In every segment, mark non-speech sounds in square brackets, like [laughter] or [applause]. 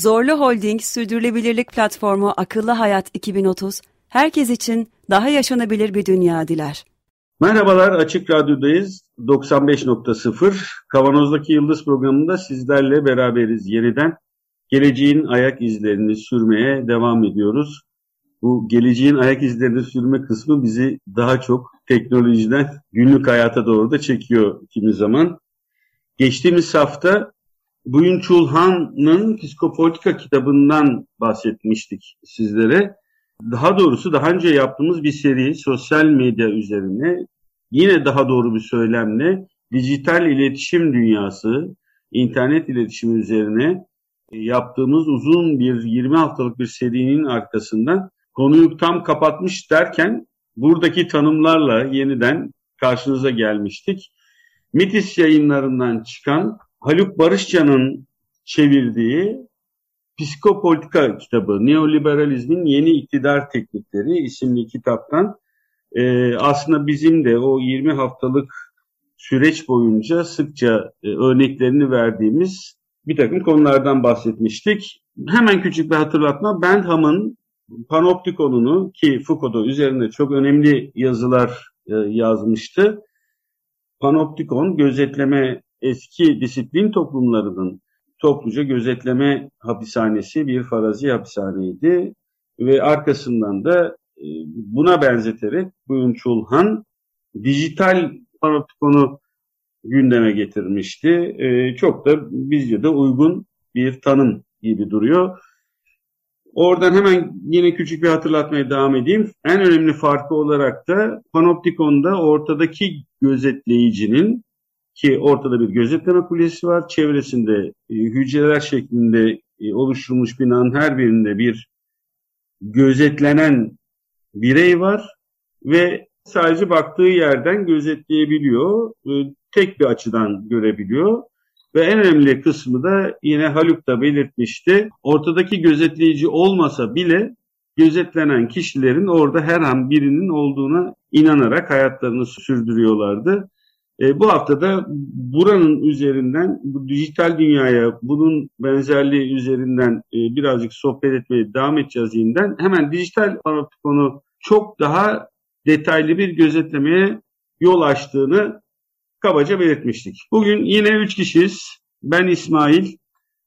Zorlu Holding Sürdürülebilirlik Platformu Akıllı Hayat 2030, herkes için daha yaşanabilir bir dünya diler. Merhabalar, Açık Radyo'dayız. 95.0 Kavanoz'daki Yıldız programında sizlerle beraberiz yeniden. Geleceğin ayak izlerini sürmeye devam ediyoruz. Bu geleceğin ayak izlerini sürme kısmı bizi daha çok teknolojiden günlük hayata doğru da çekiyor kimi zaman. Geçtiğimiz hafta Buyun Çulhan'ın Psikopolitika kitabından bahsetmiştik sizlere. Daha doğrusu daha önce yaptığımız bir seri sosyal medya üzerine yine daha doğru bir söylemle dijital iletişim dünyası, internet iletişimi üzerine yaptığımız uzun bir 20 haftalık bir serinin arkasından konuyu tam kapatmış derken buradaki tanımlarla yeniden karşınıza gelmiştik. Mitis yayınlarından çıkan Haluk Barışcan'ın çevirdiği Psikopolitika kitabı, Neoliberalizmin Yeni İktidar Teknikleri isimli kitaptan e, aslında bizim de o 20 haftalık süreç boyunca sıkça e, örneklerini verdiğimiz bir takım konulardan bahsetmiştik. Hemen küçük bir hatırlatma. Bentham'ın Panoptikon'unu ki Foucault'da üzerinde çok önemli yazılar e, yazmıştı. Panoptikon gözetleme eski disiplin toplumlarının topluca gözetleme hapishanesi bir farazi hapishaneydi ve arkasından da e, buna benzeterek Buyun Çulhan dijital panoptikonu gündeme getirmişti. E, çok da bizce de uygun bir tanım gibi duruyor. Oradan hemen yine küçük bir hatırlatmaya devam edeyim. En önemli farkı olarak da Panoptikon'da ortadaki gözetleyicinin ki ortada bir gözetleme kulesi var. Çevresinde e, hücreler şeklinde e, oluşturulmuş binanın her birinde bir gözetlenen birey var ve sadece baktığı yerden gözetleyebiliyor. E, tek bir açıdan görebiliyor. Ve en önemli kısmı da yine Haluk da belirtmişti. Ortadaki gözetleyici olmasa bile gözetlenen kişilerin orada her an birinin olduğuna inanarak hayatlarını sürdürüyorlardı. E, bu hafta da buranın üzerinden bu dijital dünyaya bunun benzerliği üzerinden e, birazcık sohbet etmeye devam edeceğiz yeniden. Hemen dijital panoptikonu çok daha detaylı bir gözetlemeye yol açtığını kabaca belirtmiştik. Bugün yine üç kişiyiz. Ben İsmail,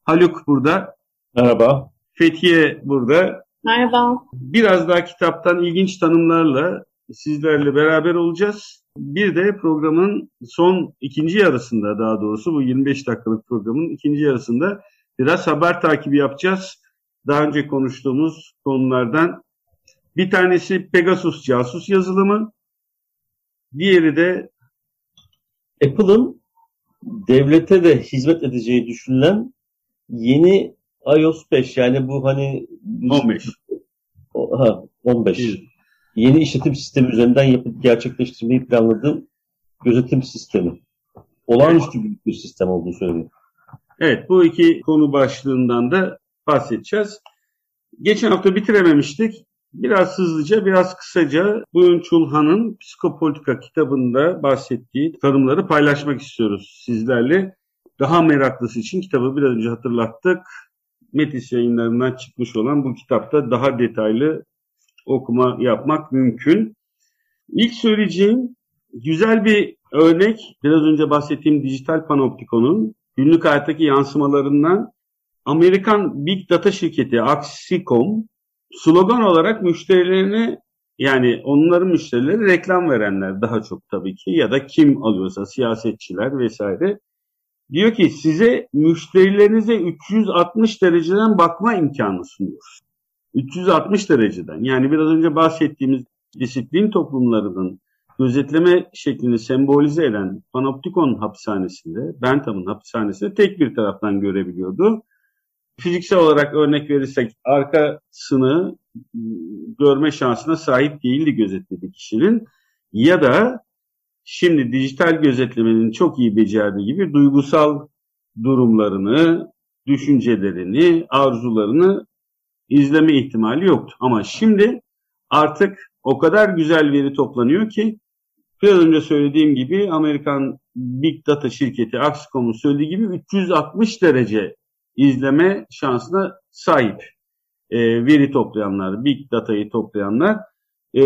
Haluk burada. Merhaba. Fethiye burada. Merhaba. Biraz daha kitaptan ilginç tanımlarla sizlerle beraber olacağız. Bir de programın son ikinci yarısında daha doğrusu bu 25 dakikalık programın ikinci yarısında biraz haber takibi yapacağız. Daha önce konuştuğumuz konulardan bir tanesi Pegasus casus yazılımı, diğeri de Apple'ın devlete de hizmet edeceği düşünülen yeni iOS 5 yani bu hani 15. Ha, 15. Yeni işletim sistemi üzerinden yapıp gerçekleştirmeyi planladığım gözetim sistemi. Olağanüstü büyük bir sistem olduğunu söylüyor. Evet bu iki konu başlığından da bahsedeceğiz. Geçen hafta bitirememiştik. Biraz hızlıca, biraz kısaca Buyun Çulhan'ın Psikopolitika kitabında bahsettiği tanımları paylaşmak istiyoruz sizlerle. Daha meraklısı için kitabı biraz önce hatırlattık. Metis yayınlarından çıkmış olan bu kitapta daha detaylı okuma yapmak mümkün. İlk söyleyeceğim güzel bir örnek. Biraz önce bahsettiğim dijital panoptikonun günlük hayattaki yansımalarından Amerikan Big Data şirketi Axicom slogan olarak müşterilerine yani onların müşterileri reklam verenler daha çok tabii ki ya da kim alıyorsa siyasetçiler vesaire diyor ki size müşterilerinize 360 dereceden bakma imkanı sunuyor. 360 dereceden yani biraz önce bahsettiğimiz disiplin toplumlarının gözetleme şeklini sembolize eden Panoptikon hapishanesinde, Bentham'ın hapishanesinde tek bir taraftan görebiliyordu. fiziksel olarak örnek verirsek arkasını görme şansına sahip değildi gözetlediği kişinin ya da şimdi dijital gözetlemenin çok iyi becerdiği gibi duygusal durumlarını, düşüncelerini, arzularını izleme ihtimali yoktu. Ama şimdi artık o kadar güzel veri toplanıyor ki biraz önce söylediğim gibi Amerikan Big Data şirketi Axicom'un söylediği gibi 360 derece izleme şansına sahip e, veri toplayanlar, Big Data'yı toplayanlar e,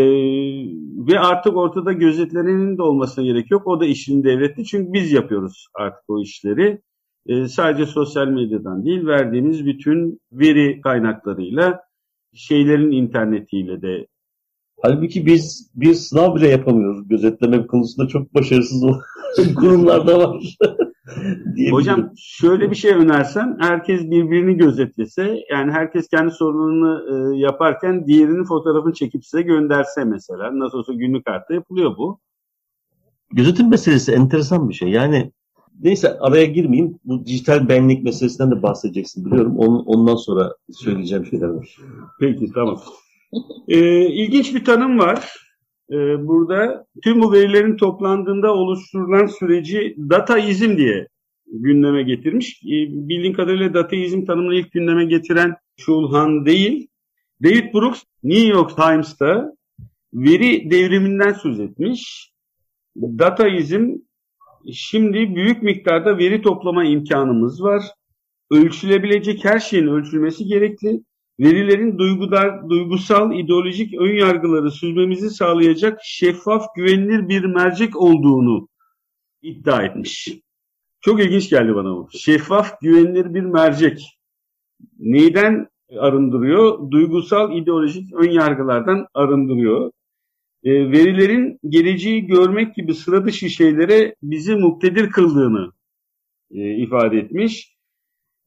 ve artık ortada gözetlenenin de olmasına gerek yok. O da işini devletti çünkü biz yapıyoruz artık o işleri. E, sadece sosyal medyadan değil verdiğimiz bütün veri kaynaklarıyla şeylerin internetiyle de Halbuki biz bir sınav bile yapamıyoruz. Gözetleme konusunda çok başarısız [laughs] kurumlar da var. [laughs] Hocam şöyle bir şey önersem herkes birbirini gözetlese yani herkes kendi sorununu e, yaparken diğerinin fotoğrafını çekip size gönderse mesela nasıl olsa günlük kartta yapılıyor bu. Gözetim meselesi enteresan bir şey. Yani neyse araya girmeyeyim. Bu dijital benlik meselesinden de bahsedeceksin biliyorum. Onun, ondan sonra söyleyeceğim şeyler var. Peki tamam. Ee, ilginç bir tanım var. Ee, burada tüm bu verilerin toplandığında oluşturulan süreci dataizm diye gündeme getirmiş. Ee, bildiğin kadarıyla dataizm tanımını ilk gündeme getiren Şulhan değil. David Brooks New York Times'ta veri devriminden söz etmiş. Dataizm şimdi büyük miktarda veri toplama imkanımız var. Ölçülebilecek her şeyin ölçülmesi gerekli verilerin duygular, duygusal, ideolojik ön yargıları süzmemizi sağlayacak şeffaf, güvenilir bir mercek olduğunu iddia etmiş. Çok ilginç geldi bana bu. Şeffaf, güvenilir bir mercek. Neyden arındırıyor? Duygusal, ideolojik ön yargılardan arındırıyor. E, verilerin geleceği görmek gibi sıra dışı şeylere bizi muktedir kıldığını e, ifade etmiş.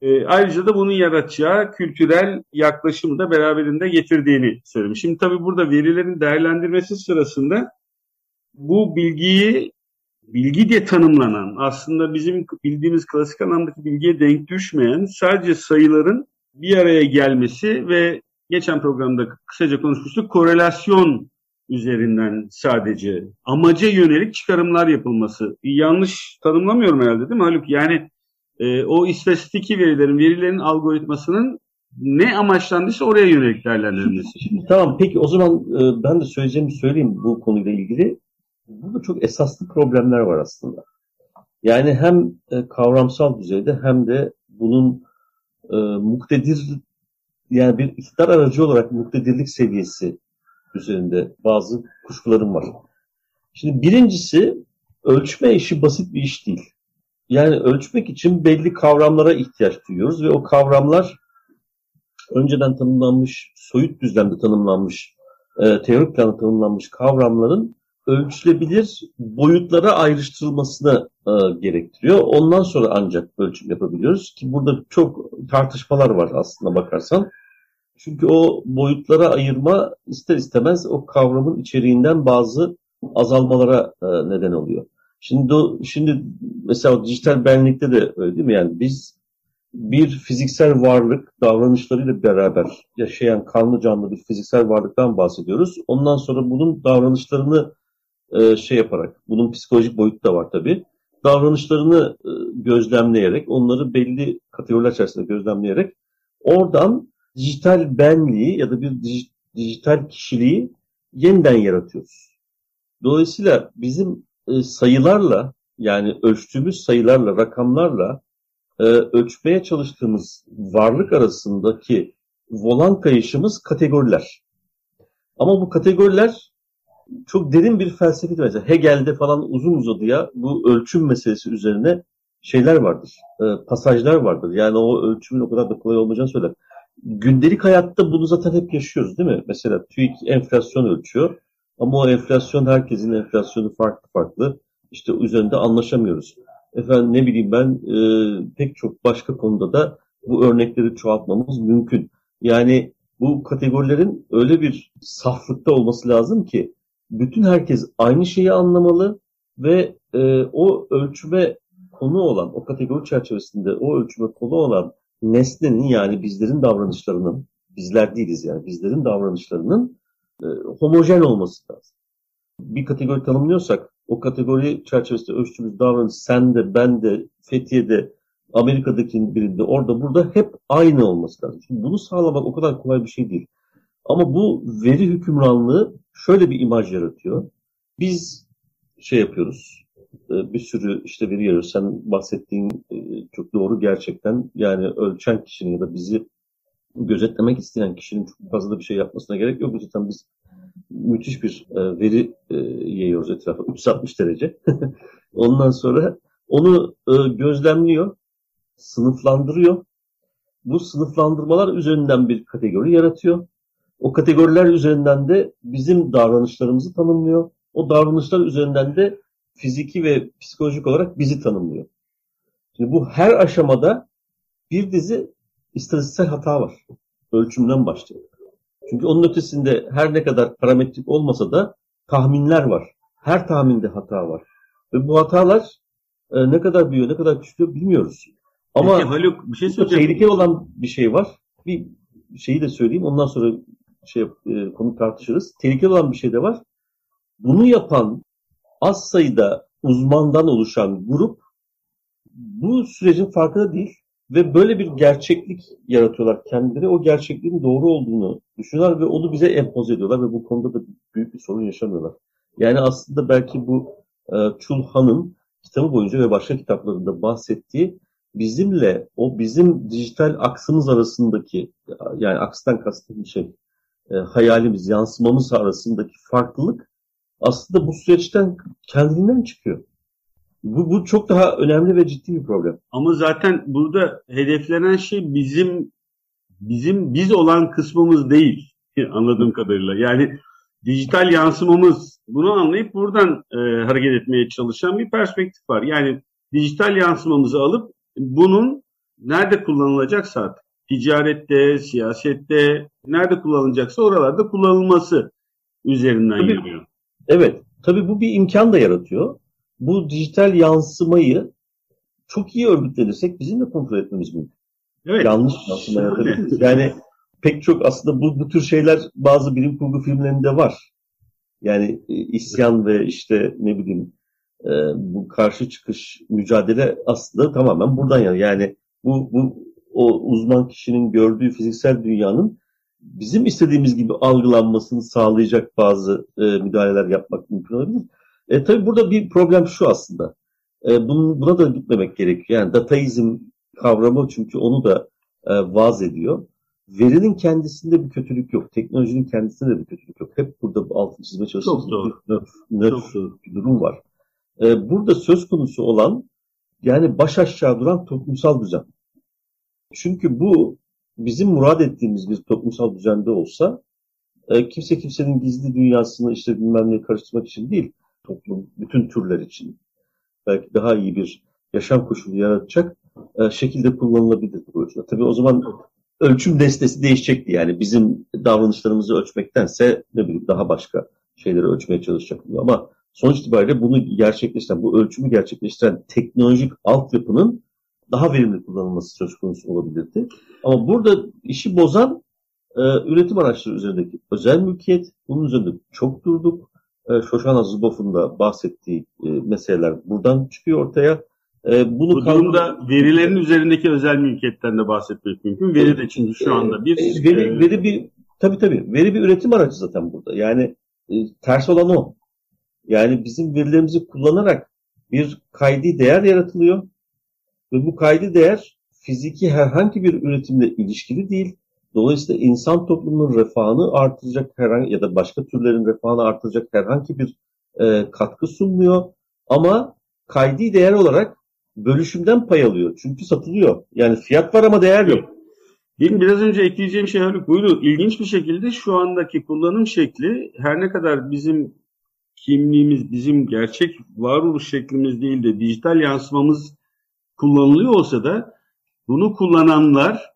E, ayrıca da bunun yaratacağı kültürel yaklaşımı da beraberinde getirdiğini söylemiş. Şimdi tabii burada verilerin değerlendirmesi sırasında bu bilgiyi bilgi diye tanımlanan aslında bizim bildiğimiz klasik anlamdaki bilgiye denk düşmeyen sadece sayıların bir araya gelmesi ve geçen programda kısaca konuşmuştuk korelasyon üzerinden sadece amaca yönelik çıkarımlar yapılması. Yanlış tanımlamıyorum herhalde değil mi Haluk? Yani e, o istatistiki verilerin, verilerin algoritmasının ne amaçlandıysa oraya yönelik değerlendirilmesi. Tamam peki o zaman e, ben de söyleyeceğimi söyleyeyim bu konuyla ilgili. Burada çok esaslı problemler var aslında. Yani hem e, kavramsal düzeyde hem de bunun e, muktedir yani bir iktidar aracı olarak muktedirlik seviyesi üzerinde bazı kuşkularım var. Şimdi birincisi ölçme işi basit bir iş değil. Yani ölçmek için belli kavramlara ihtiyaç duyuyoruz ve o kavramlar önceden tanımlanmış, soyut düzlemde tanımlanmış, e, teorik planda tanımlanmış kavramların ölçülebilir boyutlara ayrıştırılmasını e, gerektiriyor. Ondan sonra ancak ölçüm yapabiliyoruz ki burada çok tartışmalar var aslında bakarsan. Çünkü o boyutlara ayırma ister istemez o kavramın içeriğinden bazı azalmalara e, neden oluyor. Şimdi şimdi mesela dijital benlikte de öyle değil mi? Yani biz bir fiziksel varlık davranışlarıyla beraber yaşayan kanlı canlı bir fiziksel varlıktan bahsediyoruz. Ondan sonra bunun davranışlarını e, şey yaparak, bunun psikolojik boyutu da var tabii. Davranışlarını e, gözlemleyerek, onları belli kategoriler içerisinde gözlemleyerek oradan dijital benliği ya da bir dijital kişiliği yeniden yaratıyoruz. Dolayısıyla bizim e, sayılarla yani ölçtüğümüz sayılarla, rakamlarla e, ölçmeye çalıştığımız varlık arasındaki volan kayışımız kategoriler. Ama bu kategoriler çok derin bir felsefi mesela Hegel'de falan uzun uzadıya bu ölçüm meselesi üzerine şeyler vardır, e, pasajlar vardır. Yani o ölçümün o kadar da kolay olmayacağını söyler. Gündelik hayatta bunu zaten hep yaşıyoruz değil mi? Mesela TÜİK enflasyon ölçüyor. Ama o enflasyon herkesin enflasyonu farklı farklı. İşte üzerinde anlaşamıyoruz. Efendim ne bileyim ben e, pek çok başka konuda da bu örnekleri çoğaltmamız mümkün. Yani bu kategorilerin öyle bir saflıkta olması lazım ki bütün herkes aynı şeyi anlamalı ve e, o ölçüme konu olan, o kategori çerçevesinde o ölçüme konu olan nesnenin yani bizlerin davranışlarının, bizler değiliz yani bizlerin davranışlarının e, homojen olması lazım. Bir kategori tanımlıyorsak o kategori çerçevesinde ölçtüğümüz davranış sen de, ben de, Fethiye'de, Amerika'daki birinde, orada, burada hep aynı olması lazım. Şimdi bunu sağlamak o kadar kolay bir şey değil. Ama bu veri hükümranlığı şöyle bir imaj yaratıyor. Biz şey yapıyoruz, bir sürü işte veri yarıyor. Sen bahsettiğin e, çok doğru gerçekten. Yani ölçen kişinin ya da bizi gözetlemek isteyen kişinin çok fazla bir şey yapmasına gerek yok. Zaten biz müthiş bir e, veri yayıyoruz etrafa. 360 derece. [laughs] Ondan sonra onu gözlemliyor, sınıflandırıyor. Bu sınıflandırmalar üzerinden bir kategori yaratıyor. O kategoriler üzerinden de bizim davranışlarımızı tanımlıyor. O davranışlar üzerinden de fiziki ve psikolojik olarak bizi tanımlıyor. Şimdi bu her aşamada bir dizi istatistiksel hata var. Ölçümden başlıyor. Çünkü onun ötesinde her ne kadar parametrik olmasa da tahminler var. Her tahminde hata var. Ve bu hatalar e, ne kadar büyüyor, ne kadar küçülüyor bilmiyoruz. Ama Peki, Haluk, bir şey söyleyeceğim. Tehlikeli olan bir şey var. Bir şeyi de söyleyeyim. Ondan sonra şey e, konu tartışırız. Tehlikeli olan bir şey de var. Bunu yapan az sayıda uzmandan oluşan grup bu sürecin farkında değil ve böyle bir gerçeklik yaratıyorlar kendileri. O gerçekliğin doğru olduğunu düşünüyorlar ve onu bize empoze ediyorlar ve bu konuda da büyük bir sorun yaşamıyorlar. Yani aslında belki bu e, Chulhan'ın kitabı boyunca ve başka kitaplarında bahsettiği bizimle o bizim dijital aksımız arasındaki yani akstan kastım şey e, hayalimiz, yansımamız arasındaki farklılık aslında bu süreçten kendinden çıkıyor. Bu, bu çok daha önemli ve ciddi bir problem. Ama zaten burada hedeflenen şey bizim bizim biz olan kısmımız değil [laughs] anladığım kadarıyla. Yani dijital yansımamız bunu anlayıp buradan e, hareket etmeye çalışan bir perspektif var. Yani dijital yansımamızı alıp bunun nerede kullanılacaksa artık ticarette, siyasette nerede kullanılacaksa oralarda kullanılması üzerinden Tabii, yürüyor. Evet, tabii bu bir imkan da yaratıyor. Bu dijital yansımayı çok iyi örgütlenirsek bizim de kontrol etmemiz mümkün. Evet. Yanlış yansıma yaratabiliriz. Yani pek çok aslında bu, bu tür şeyler bazı bilim kurgu filmlerinde var. Yani e, isyan ve işte ne bileyim e, bu karşı çıkış mücadele aslında tamamen buradan yani. Yani bu, bu o uzman kişinin gördüğü fiziksel dünyanın bizim istediğimiz gibi algılanmasını sağlayacak bazı e, müdahaleler yapmak mümkün olabilir. E, tabii burada bir problem şu aslında. E, bunun, buna da gitmemek gerekiyor. Yani dataizm kavramı çünkü onu da e, vaz ediyor. Verinin kendisinde bir kötülük yok. Teknolojinin kendisinde de bir kötülük yok. Hep burada altın çizme çalıştığımız bir nötr, nötr bir durum var. E, burada söz konusu olan yani baş aşağı duran toplumsal düzen. Çünkü bu bizim murad ettiğimiz bir toplumsal düzende olsa e, kimse kimsenin gizli dünyasını işte bilmem ne karıştırmak için değil, toplum bütün türler için. Belki daha iyi bir yaşam koşulu yaratacak e, şekilde kullanılabilir bu ölçüde. Tabii o zaman ölçüm destesi değişecekti. Yani bizim davranışlarımızı ölçmektense ne bileyim daha başka şeyleri ölçmeye çalışacak. Ama sonuç itibariyle bunu gerçekleştiren, bu ölçümü gerçekleştiren teknolojik altyapının daha verimli kullanılması söz konusu olabilirdi. Ama burada işi bozan e, üretim araçları üzerindeki özel mülkiyet. Bunun üzerinde çok durduk. E, Shoshana Zuboff'un da bahsettiği e, meseleler buradan çıkıyor ortaya. E, bunu Bu durumda verilerin üzerindeki özel mülkiyetten de bahsetmek mümkün. Veri de çünkü şu anda bir... E, veri, e, veri bir tabii tabii. Veri bir üretim aracı zaten burada. Yani e, ters olan o. Yani bizim verilerimizi kullanarak bir kaydi değer yaratılıyor ve bu kaydı değer fiziki herhangi bir üretimle ilişkili değil. Dolayısıyla insan toplumunun refahını artıracak herhangi ya da başka türlerin refahını artıracak herhangi bir e, katkı sunmuyor. Ama kaydi değer olarak bölüşümden pay alıyor. Çünkü satılıyor. Yani fiyat var ama değer yok. Benim biraz önce ekleyeceğim şey Haluk buydu. İlginç bir şekilde şu andaki kullanım şekli her ne kadar bizim kimliğimiz, bizim gerçek varoluş şeklimiz değil de dijital yansımamız kullanılıyor olsa da bunu kullananlar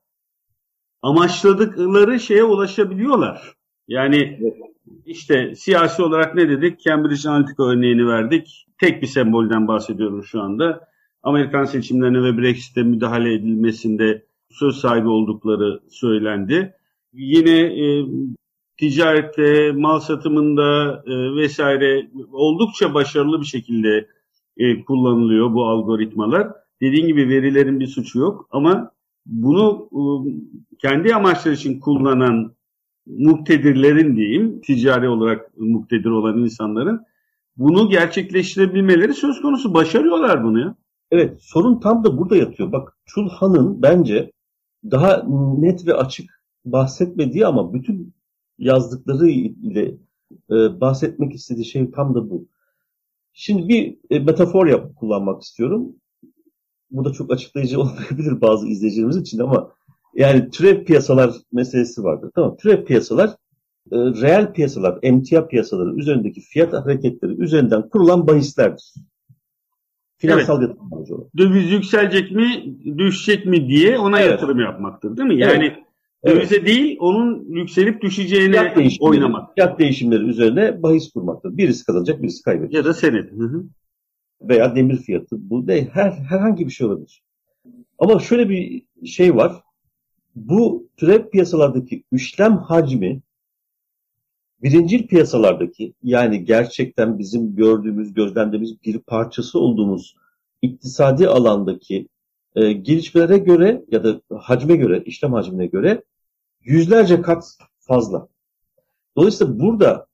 amaçladıkları şeye ulaşabiliyorlar. Yani işte siyasi olarak ne dedik? Cambridge Analytica örneğini verdik. Tek bir sembolden bahsediyorum şu anda. Amerikan seçimlerine ve Brexit'e müdahale edilmesinde söz sahibi oldukları söylendi. Yine e, ticarette, mal satımında e, vesaire oldukça başarılı bir şekilde e, kullanılıyor bu algoritmalar. Dediğim gibi verilerin bir suçu yok ama bunu e, kendi amaçları için kullanan muktedirlerin diyeyim, ticari olarak muktedir olan insanların bunu gerçekleştirebilmeleri söz konusu. Başarıyorlar bunu ya. Evet, sorun tam da burada yatıyor. Bak Çulhan'ın bence daha net ve açık bahsetmediği ama bütün yazdıkları ile e, bahsetmek istediği şey tam da bu. Şimdi bir e, metafor yap, kullanmak istiyorum. Bu da çok açıklayıcı [laughs] olmayabilir bazı izleyicilerimiz için ama yani türev piyasalar meselesi vardır. Tamam Türev piyasalar e, reel piyasalar, emtia piyasaları üzerindeki fiyat hareketleri üzerinden kurulan bahislerdir. Finansal evet. yatırım aracı olarak. Döviz yükselecek mi, düşecek mi diye ona evet. yatırım yapmaktır değil mi? Yani evet. dövize evet. değil, onun yükselip düşeceğine fiyat oynamak. Fiyat değişimleri üzerine bahis kurmaktır. Birisi kazanacak, birisi kaybedecek. Ya da senet. Hı hı. Veya demir fiyatı. Bu değil. Her, herhangi bir şey olabilir. Ama şöyle bir şey var. Bu türev piyasalardaki işlem hacmi birincil piyasalardaki yani gerçekten bizim gördüğümüz, gözlemlediğimiz bir parçası olduğumuz iktisadi alandaki e, gelişmelere göre ya da hacme göre, işlem hacmine göre yüzlerce kat fazla. Dolayısıyla burada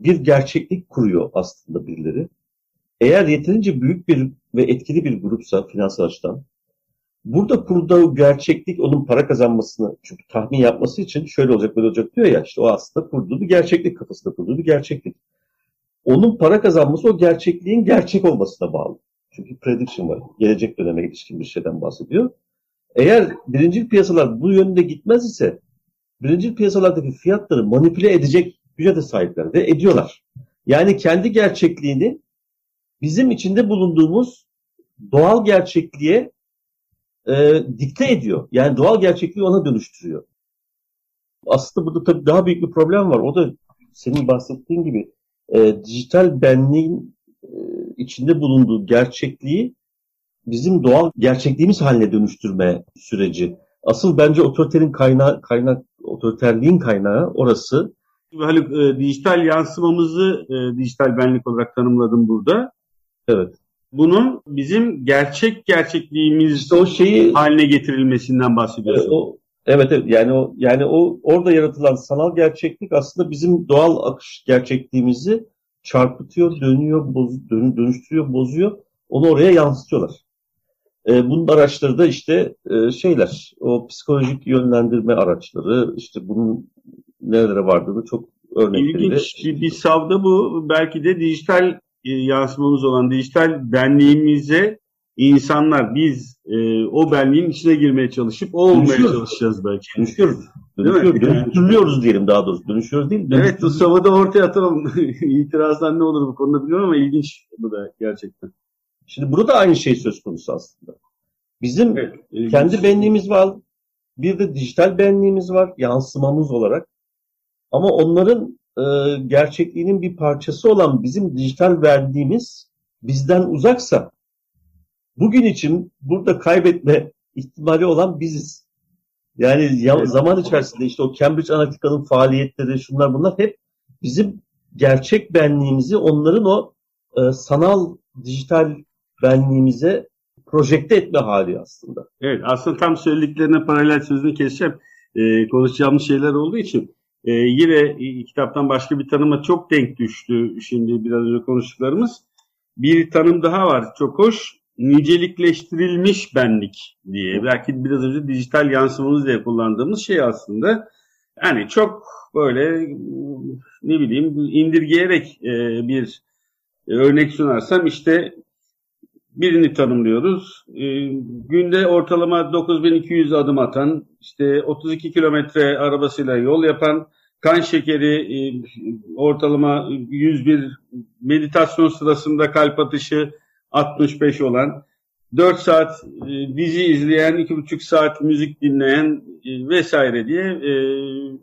bir gerçeklik kuruyor aslında birileri. Eğer yeterince büyük bir ve etkili bir grupsa finansal açıdan Burada kurduğu gerçeklik onun para kazanmasını çünkü tahmin yapması için şöyle olacak böyle olacak diyor ya işte o aslında kurduğu bir gerçeklik kafasında kurduğu bir gerçeklik. Onun para kazanması o gerçekliğin gerçek olmasına bağlı. Çünkü prediction var. Gelecek döneme ilişkin bir şeyden bahsediyor. Eğer birinci piyasalar bu yönde gitmez ise birinci piyasalardaki fiyatları manipüle edecek güce de sahipler ve ediyorlar. Yani kendi gerçekliğini bizim içinde bulunduğumuz doğal gerçekliğe e, dikte ediyor. Yani doğal gerçekliği ona dönüştürüyor. Aslında burada tabii daha büyük bir problem var. O da senin bahsettiğin gibi e, dijital benliğin e, içinde bulunduğu gerçekliği bizim doğal gerçekliğimiz haline dönüştürme süreci. Asıl bence otoriterin kaynağı, kaynak, otoriterliğin kaynağı orası. Haluk, e, dijital yansımamızı e, dijital benlik olarak tanımladım burada. Evet bunun bizim gerçek gerçekliğimiz işte o şeyi haline getirilmesinden bahsediyorsun. Evet, o, evet evet yani o yani o orada yaratılan sanal gerçeklik aslında bizim doğal akış gerçekliğimizi çarpıtıyor, dönüyor, boz, dön, dönüştürüyor, bozuyor. Onu oraya yansıtıyorlar. E, bunun araçları da işte e, şeyler, o psikolojik yönlendirme araçları, işte bunun nerelere vardığını çok örnekleriyle. İlginç bir savda bu. Belki de dijital yansımamız olan dijital benliğimize insanlar biz e, o benliğin içine girmeye çalışıp o olmaya çalışacağız belki. Dönüşüyoruz. Dönüşüyoruz. Dönüştürülüyoruz diyelim daha doğrusu. Dönüşüyoruz değil. Evet bu savada ortaya atalım. [laughs] İtirazdan ne olur bu konuda biliyorum ama ilginç bu da gerçekten. Şimdi burada aynı şey söz konusu aslında. Bizim evet, kendi benliğimiz var. Bir de dijital benliğimiz var yansımamız olarak. Ama onların e, gerçekliğinin bir parçası olan bizim dijital verdiğimiz bizden uzaksa bugün için burada kaybetme ihtimali olan biziz. Yani ya, zaman içerisinde işte o Cambridge Analytica'nın faaliyetleri şunlar bunlar hep bizim gerçek benliğimizi onların o e, sanal dijital benliğimize projekte etme hali aslında. Evet aslında tam söylediklerine paralel sözünü keseceğim. E, konuşacağımız şeyler olduğu için ee, yine e, kitaptan başka bir tanıma çok denk düştü şimdi biraz önce konuştuklarımız. Bir tanım daha var çok hoş. Nicelikleştirilmiş benlik diye. Belki biraz önce dijital yansımamız diye kullandığımız şey aslında. Yani çok böyle ne bileyim indirgeyerek e, bir örnek sunarsam işte birini tanımlıyoruz. E, günde ortalama 9200 adım atan, işte 32 kilometre arabasıyla yol yapan, kan şekeri e, ortalama 101, meditasyon sırasında kalp atışı 65 olan, 4 saat e, dizi izleyen, 2,5 saat müzik dinleyen e, vesaire diye e,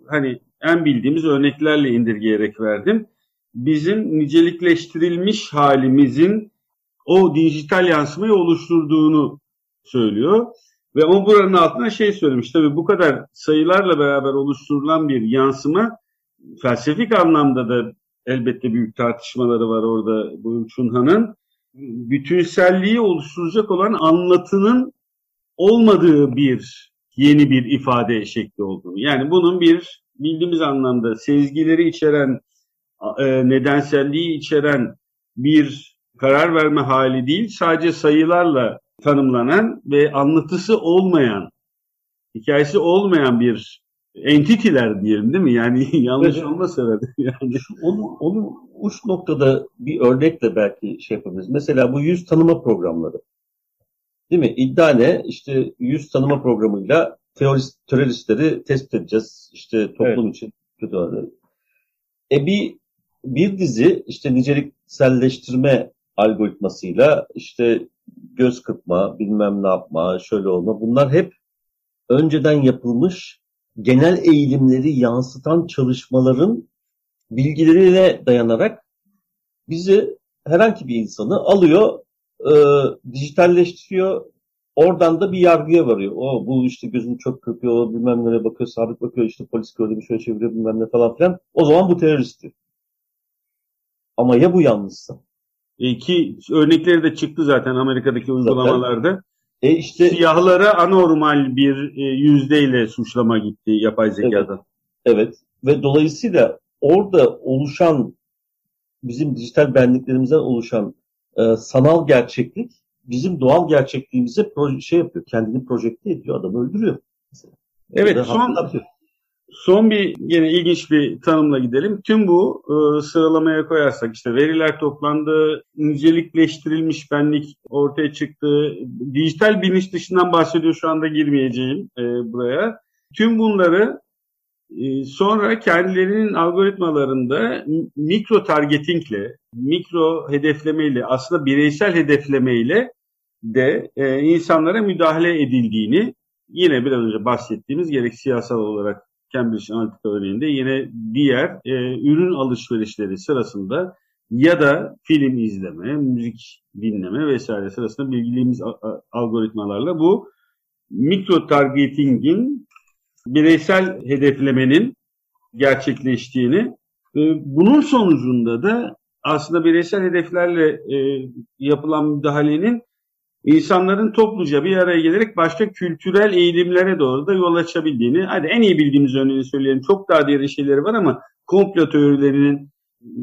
hani en bildiğimiz örneklerle indirgeyerek verdim. Bizim nicelikleştirilmiş halimizin o dijital yansımayı oluşturduğunu söylüyor. Ve o buranın altına şey söylemiş. Tabii bu kadar sayılarla beraber oluşturulan bir yansıma felsefik anlamda da elbette büyük tartışmaları var orada bu Chunhan'ın. Bütünselliği oluşturacak olan anlatının olmadığı bir yeni bir ifade şekli olduğunu. Yani bunun bir bildiğimiz anlamda sezgileri içeren, e, nedenselliği içeren bir karar verme hali değil, sadece sayılarla tanımlanan ve anlatısı olmayan, hikayesi olmayan bir entitiler diyelim değil mi? Yani [laughs] yanlış evet. olmasa. Yani. Onun, onun uç noktada bir örnekle belki şey yapabiliriz. Mesela bu yüz tanıma programları. Değil mi? İddia ne? İşte yüz tanıma programıyla terörist, teröristleri tespit edeceğiz. İşte toplum evet. için kötü olanları. E bir, bir dizi işte nicelikselleştirme algoritmasıyla işte göz kırpma, bilmem ne yapma, şöyle olma bunlar hep önceden yapılmış genel eğilimleri yansıtan çalışmaların bilgilerine dayanarak bizi herhangi bir insanı alıyor, e, dijitalleştiriyor, oradan da bir yargıya varıyor. O bu işte gözünü çok kırpıyor, bilmem nereye bakıyor, sabit bakıyor, işte polis gördü bir şöyle çeviriyor bilmem ne falan filan. O zaman bu teröristti. Ama ya bu yanlışsa? E, ki örnekleri de çıktı zaten Amerika'daki uygulamalarda. Zaten. E işte siyahlara anormal bir e, yüzdeyle suçlama gitti yapay zekadan. Evet. evet. Ve dolayısıyla orada oluşan bizim dijital benliklerimizden oluşan e, sanal gerçeklik bizim doğal gerçekliğimize proje, şey yapıyor. Kendini projekte ediyor. Adamı öldürüyor. Mesela. Evet. Son, Son bir yine ilginç bir tanımla gidelim. Tüm bu e, sıralamaya koyarsak işte veriler toplandı, nicelikleştirilmiş benlik ortaya çıktı. Dijital bilinç dışından bahsediyor şu anda girmeyeceğim e, buraya. Tüm bunları e, sonra kendilerinin algoritmalarında mikro targetingle, mikro hedeflemeyle aslında bireysel hedeflemeyle de e, insanlara müdahale edildiğini yine biraz önce bahsettiğimiz gerek siyasal olarak Cambridge Analytica örneğinde yine diğer e, ürün alışverişleri sırasında ya da film izleme, müzik dinleme vesaire sırasında bilgilediğimiz algoritmalarla bu mikro targeting'in bireysel hedeflemenin gerçekleştiğini e, bunun sonucunda da aslında bireysel hedeflerle e, yapılan müdahalenin insanların topluca bir araya gelerek başka kültürel eğilimlere doğru da yol açabildiğini, hadi en iyi bildiğimiz örneğini söyleyelim. Çok daha diğer şeyleri var ama komplo teorilerinin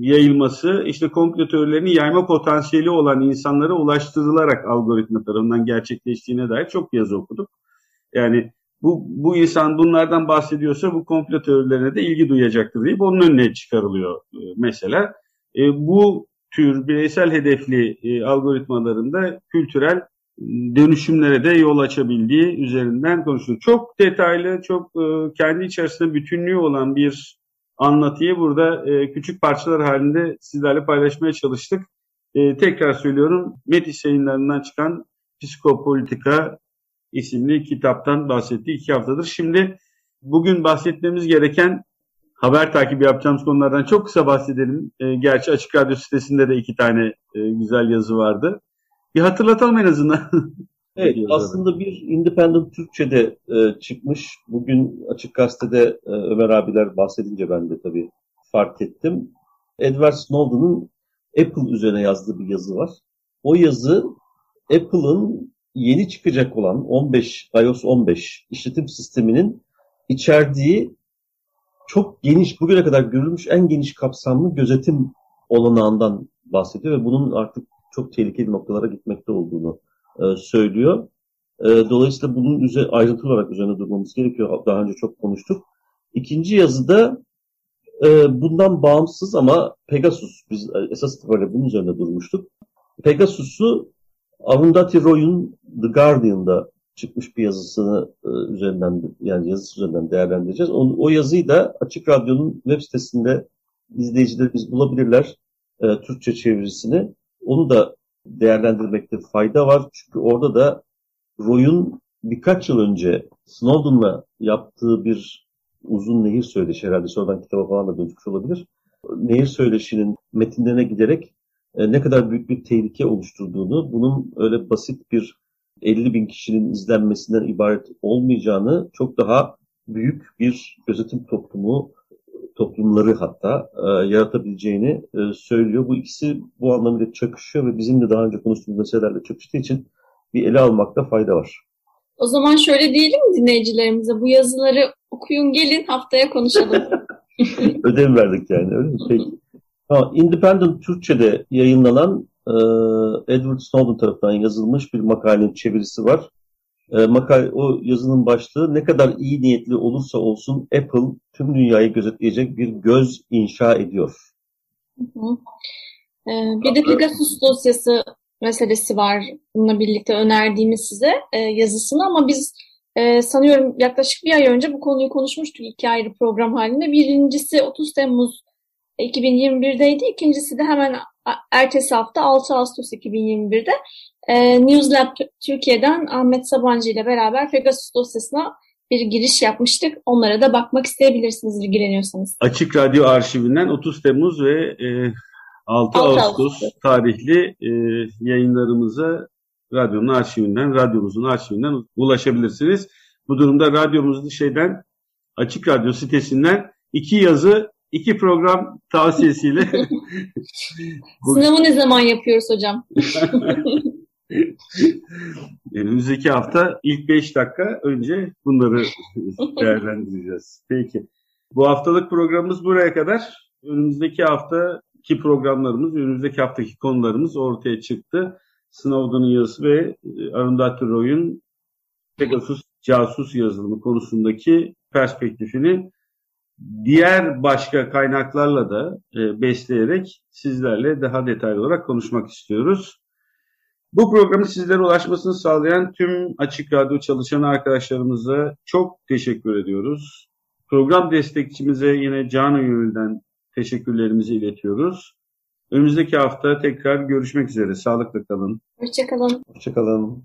yayılması, işte komplo teorilerini yayma potansiyeli olan insanlara ulaştırılarak algoritma tarafından gerçekleştiğine dair çok yazı okuduk. Yani bu, bu insan bunlardan bahsediyorsa bu komplo teorilerine de ilgi duyacaktır deyip onun önüne çıkarılıyor e, mesela. E, bu tür bireysel hedefli e, algoritmalarında kültürel dönüşümlere de yol açabildiği üzerinden konuşuldu. Çok detaylı, çok e, kendi içerisinde bütünlüğü olan bir anlatıyı burada e, küçük parçalar halinde sizlerle paylaşmaya çalıştık. E, tekrar söylüyorum, Metis yayınlarından çıkan Psikopolitika isimli kitaptan bahsettiği iki haftadır. Şimdi bugün bahsetmemiz gereken haber takibi yapacağımız konulardan çok kısa bahsedelim. gerçi Açık Radyo sitesinde de iki tane güzel yazı vardı. Bir hatırlatalım en azından. [laughs] evet aslında bir Independent Türkçe'de e, çıkmış. Bugün Açık Gazete'de e, Ömer abiler bahsedince ben de tabii fark ettim. Edward Snowden'ın Apple üzerine yazdığı bir yazı var. O yazı Apple'ın yeni çıkacak olan 15 iOS 15 işletim sisteminin içerdiği çok geniş, bugüne kadar görülmüş en geniş kapsamlı gözetim olanağından bahsediyor ve bunun artık çok tehlikeli noktalara gitmekte olduğunu e, söylüyor. E, dolayısıyla bunun üzerine, ayrıntılı olarak üzerine durmamız gerekiyor. Daha önce çok konuştuk. İkinci yazıda e, bundan bağımsız ama Pegasus, biz esas itibariyle bunun üzerinde durmuştuk. Pegasus'u Arundhati Roy'un The Guardian'da çıkmış bir yazısını e, üzerinden yani yazısı üzerinden değerlendireceğiz. O, o yazıyı da Açık Radyo'nun web sitesinde izleyicilerimiz bulabilirler e, Türkçe çevirisini. Onu da değerlendirmekte fayda var. Çünkü orada da Roy'un birkaç yıl önce Snowden'la yaptığı bir uzun nehir söyleşi herhalde sonradan kitaba falan da dönüşmüş olabilir. Nehir söyleşinin metinlerine giderek e, ne kadar büyük bir tehlike oluşturduğunu, bunun öyle basit bir 50 bin kişinin izlenmesinden ibaret olmayacağını çok daha büyük bir gözetim toplumu toplumları hatta e, yaratabileceğini e, söylüyor. Bu ikisi bu anlamıyla çakışıyor ve bizim de daha önce konuştuğumuz meselelerle çakıştığı için bir ele almakta fayda var. O zaman şöyle diyelim mi dinleyicilerimize? Bu yazıları okuyun gelin haftaya konuşalım. [laughs] [laughs] Ödev verdik yani öyle mi? Peki. Ha, Independent Türkçe'de yayınlanan e, Edward Snowden tarafından yazılmış bir makalenin çevirisi var. E, makale, o yazının başlığı ne kadar iyi niyetli olursa olsun Apple tüm dünyayı gözetleyecek bir göz inşa ediyor. Ee, bir de Pegasus dosyası meselesi var. Bununla birlikte önerdiğimiz size e, yazısını ama biz e, sanıyorum yaklaşık bir ay önce bu konuyu konuşmuştuk iki ayrı program halinde. Birincisi 30 Temmuz 2021'deydi. İkincisi de hemen ertesi hafta 6 Ağustos 2021'de e, Newslab Türkiye'den Ahmet Sabancı ile beraber Pegasus dosyasına bir giriş yapmıştık. Onlara da bakmak isteyebilirsiniz ilgileniyorsanız. Açık Radyo arşivinden 30 Temmuz ve e, 6, 6 Ağustos, Ağustos tarihli e, yayınlarımıza radyonun arşivinden, radyomuzun arşivinden ulaşabilirsiniz. Bu durumda radyomuzun şeyden Açık Radyo sitesinden iki yazı, iki program tavsiyesiyle. [laughs] [laughs] Sınavı ne zaman yapıyoruz hocam? [laughs] [laughs] Önümüzdeki hafta ilk 5 dakika önce bunları [laughs] değerlendireceğiz. Peki. Bu haftalık programımız buraya kadar. Önümüzdeki haftaki programlarımız, önümüzdeki haftaki konularımız ortaya çıktı. Snowden'ın yazısı ve e, Arundhati Roy'un Pegasus casus yazılımı konusundaki perspektifini diğer başka kaynaklarla da e, besleyerek sizlerle daha detaylı olarak konuşmak istiyoruz. Bu programın sizlere ulaşmasını sağlayan tüm Açık Radyo çalışan arkadaşlarımıza çok teşekkür ediyoruz. Program destekçimize yine Canı Gönül'den teşekkürlerimizi iletiyoruz. Önümüzdeki hafta tekrar görüşmek üzere. Sağlıkla kalın. Hoşçakalın. Hoşçakalın.